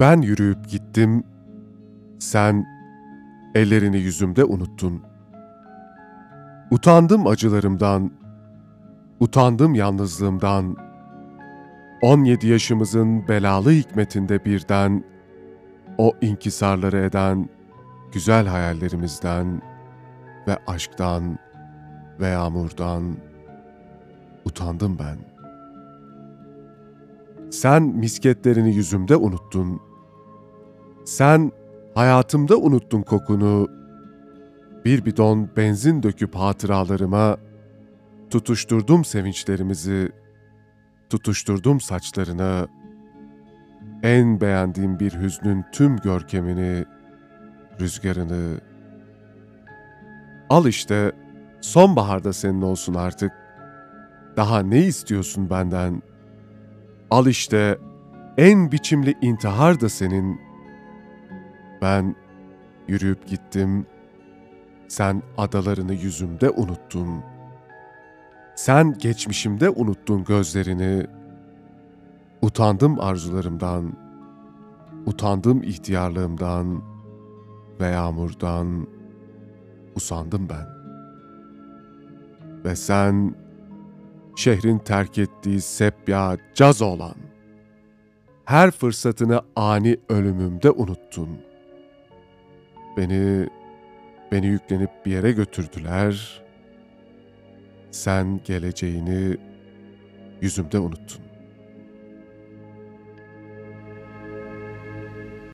Ben yürüyüp gittim, sen ellerini yüzümde unuttun. Utandım acılarımdan, utandım yalnızlığımdan. 17 yaşımızın belalı hikmetinde birden, o inkisarları eden güzel hayallerimizden ve aşktan ve yağmurdan utandım ben. Sen misketlerini yüzümde unuttun. Sen hayatımda unuttun kokunu. Bir bidon benzin döküp hatıralarıma tutuşturdum sevinçlerimizi, tutuşturdum saçlarına. En beğendiğim bir hüznün tüm görkemini, rüzgarını. Al işte, sonbaharda senin olsun artık. Daha ne istiyorsun benden? Al işte, en biçimli intihar da senin. Ben yürüyüp gittim, sen adalarını yüzümde unuttun. Sen geçmişimde unuttun gözlerini. Utandım arzularımdan, utandım ihtiyarlığımdan ve yağmurdan, usandım ben. Ve sen, şehrin terk ettiği sepya caz olan, her fırsatını ani ölümümde unuttun. Beni, beni yüklenip bir yere götürdüler. Sen geleceğini yüzümde unuttun.